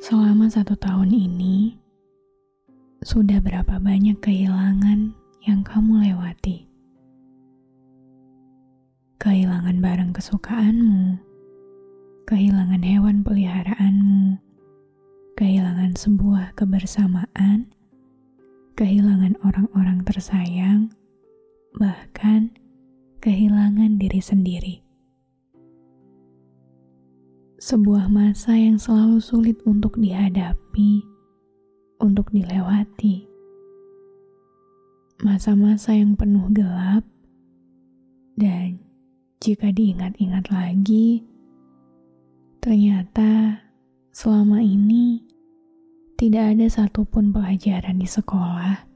Selama satu tahun ini, sudah berapa banyak kehilangan yang kamu lewati? Kehilangan barang kesukaanmu, kehilangan hewan peliharaanmu, kehilangan sebuah kebersamaan, kehilangan orang-orang tersayang, bahkan kehilangan diri sendiri sebuah masa yang selalu sulit untuk dihadapi, untuk dilewati. Masa-masa yang penuh gelap, dan jika diingat-ingat lagi, ternyata selama ini tidak ada satupun pelajaran di sekolah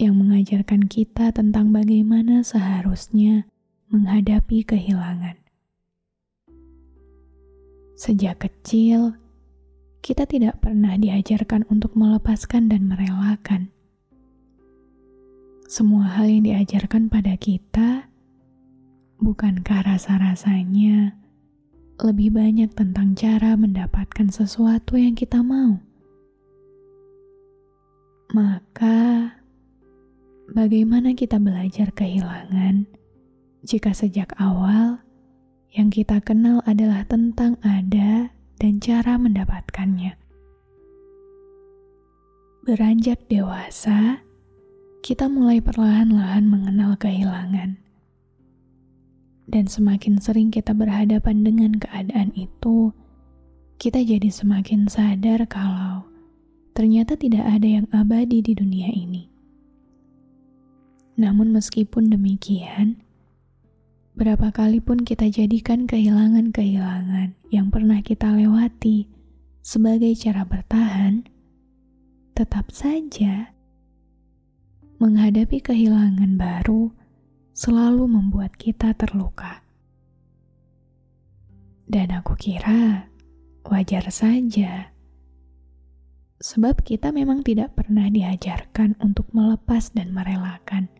yang mengajarkan kita tentang bagaimana seharusnya menghadapi kehilangan. Sejak kecil, kita tidak pernah diajarkan untuk melepaskan dan merelakan. Semua hal yang diajarkan pada kita, bukankah rasa-rasanya lebih banyak tentang cara mendapatkan sesuatu yang kita mau? Maka, bagaimana kita belajar kehilangan jika sejak awal yang kita kenal adalah tentang ada dan cara mendapatkannya. Beranjak dewasa, kita mulai perlahan-lahan mengenal kehilangan. Dan semakin sering kita berhadapan dengan keadaan itu, kita jadi semakin sadar kalau ternyata tidak ada yang abadi di dunia ini. Namun meskipun demikian, Berapa kali pun kita jadikan kehilangan-kehilangan yang pernah kita lewati sebagai cara bertahan, tetap saja menghadapi kehilangan baru selalu membuat kita terluka. Dan aku kira wajar saja, sebab kita memang tidak pernah diajarkan untuk melepas dan merelakan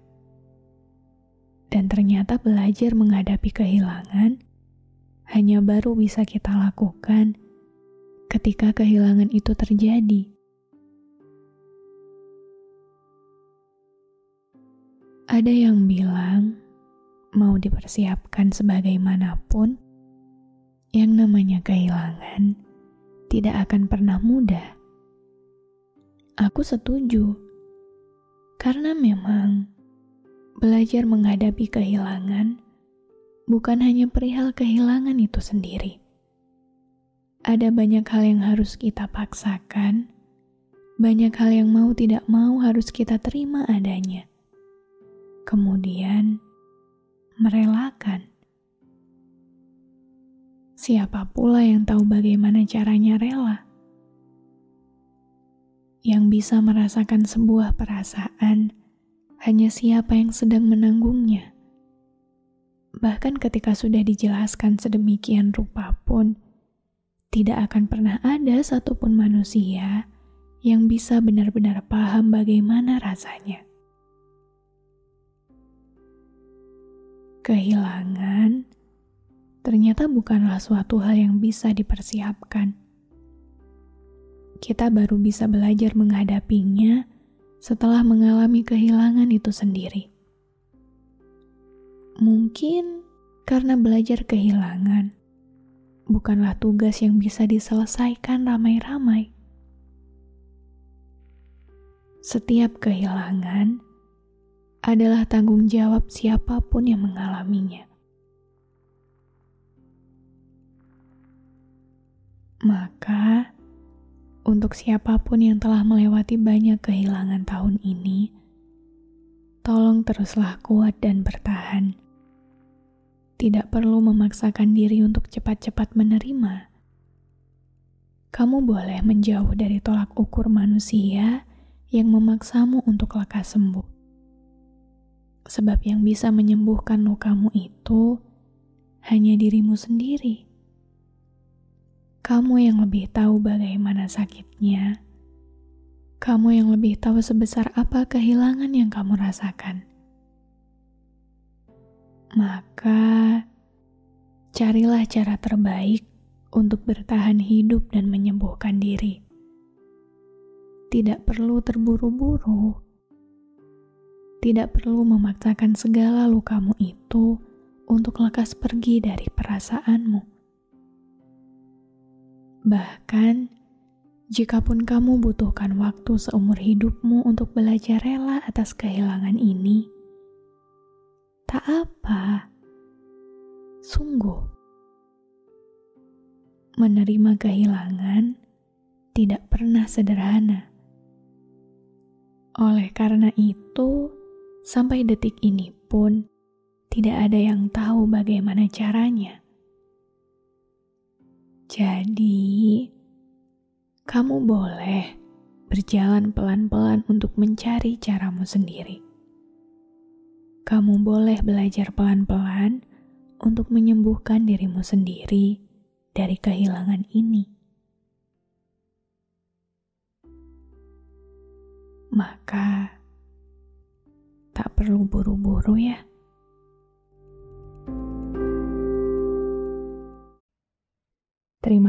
ternyata belajar menghadapi kehilangan hanya baru bisa kita lakukan ketika kehilangan itu terjadi. Ada yang bilang mau dipersiapkan sebagaimanapun, yang namanya kehilangan tidak akan pernah mudah. Aku setuju, karena memang Belajar menghadapi kehilangan bukan hanya perihal kehilangan itu sendiri. Ada banyak hal yang harus kita paksakan, banyak hal yang mau tidak mau harus kita terima adanya. Kemudian, merelakan. Siapa pula yang tahu bagaimana caranya rela? Yang bisa merasakan sebuah perasaan hanya siapa yang sedang menanggungnya. Bahkan ketika sudah dijelaskan sedemikian rupa pun, tidak akan pernah ada satupun manusia yang bisa benar-benar paham bagaimana rasanya. Kehilangan ternyata bukanlah suatu hal yang bisa dipersiapkan. Kita baru bisa belajar menghadapinya setelah mengalami kehilangan itu sendiri. Mungkin Karena belajar kehilangan bukanlah tugas yang bisa diselesaikan ramai-ramai. Setiap kehilangan adalah tanggung jawab siapa pun yang mengalaminya. Maka, untuk siapa pun yang telah melewati banyak kehilangan tahun ini, tolong teruslah kuat dan bertahan tidak perlu memaksakan diri untuk cepat-cepat menerima. Kamu boleh menjauh dari tolak ukur manusia yang memaksamu untuk lekas sembuh. Sebab yang bisa menyembuhkan lukamu itu hanya dirimu sendiri. Kamu yang lebih tahu bagaimana sakitnya. Kamu yang lebih tahu sebesar apa kehilangan yang kamu rasakan maka carilah cara terbaik untuk bertahan hidup dan menyembuhkan diri. Tidak perlu terburu-buru, tidak perlu memaksakan segala lukamu itu untuk lekas pergi dari perasaanmu. Bahkan, jikapun kamu butuhkan waktu seumur hidupmu untuk belajar rela atas kehilangan ini, Tak apa. Sungguh. Menerima kehilangan tidak pernah sederhana. Oleh karena itu, sampai detik ini pun tidak ada yang tahu bagaimana caranya. Jadi, kamu boleh berjalan pelan-pelan untuk mencari caramu sendiri kamu boleh belajar pelan-pelan untuk menyembuhkan dirimu sendiri dari kehilangan ini. Maka, tak perlu buru-buru, ya.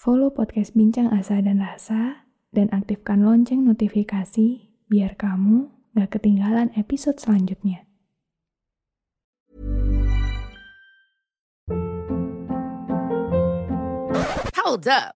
Follow podcast Bincang Asa dan Rasa dan aktifkan lonceng notifikasi biar kamu gak ketinggalan episode selanjutnya. Hold up.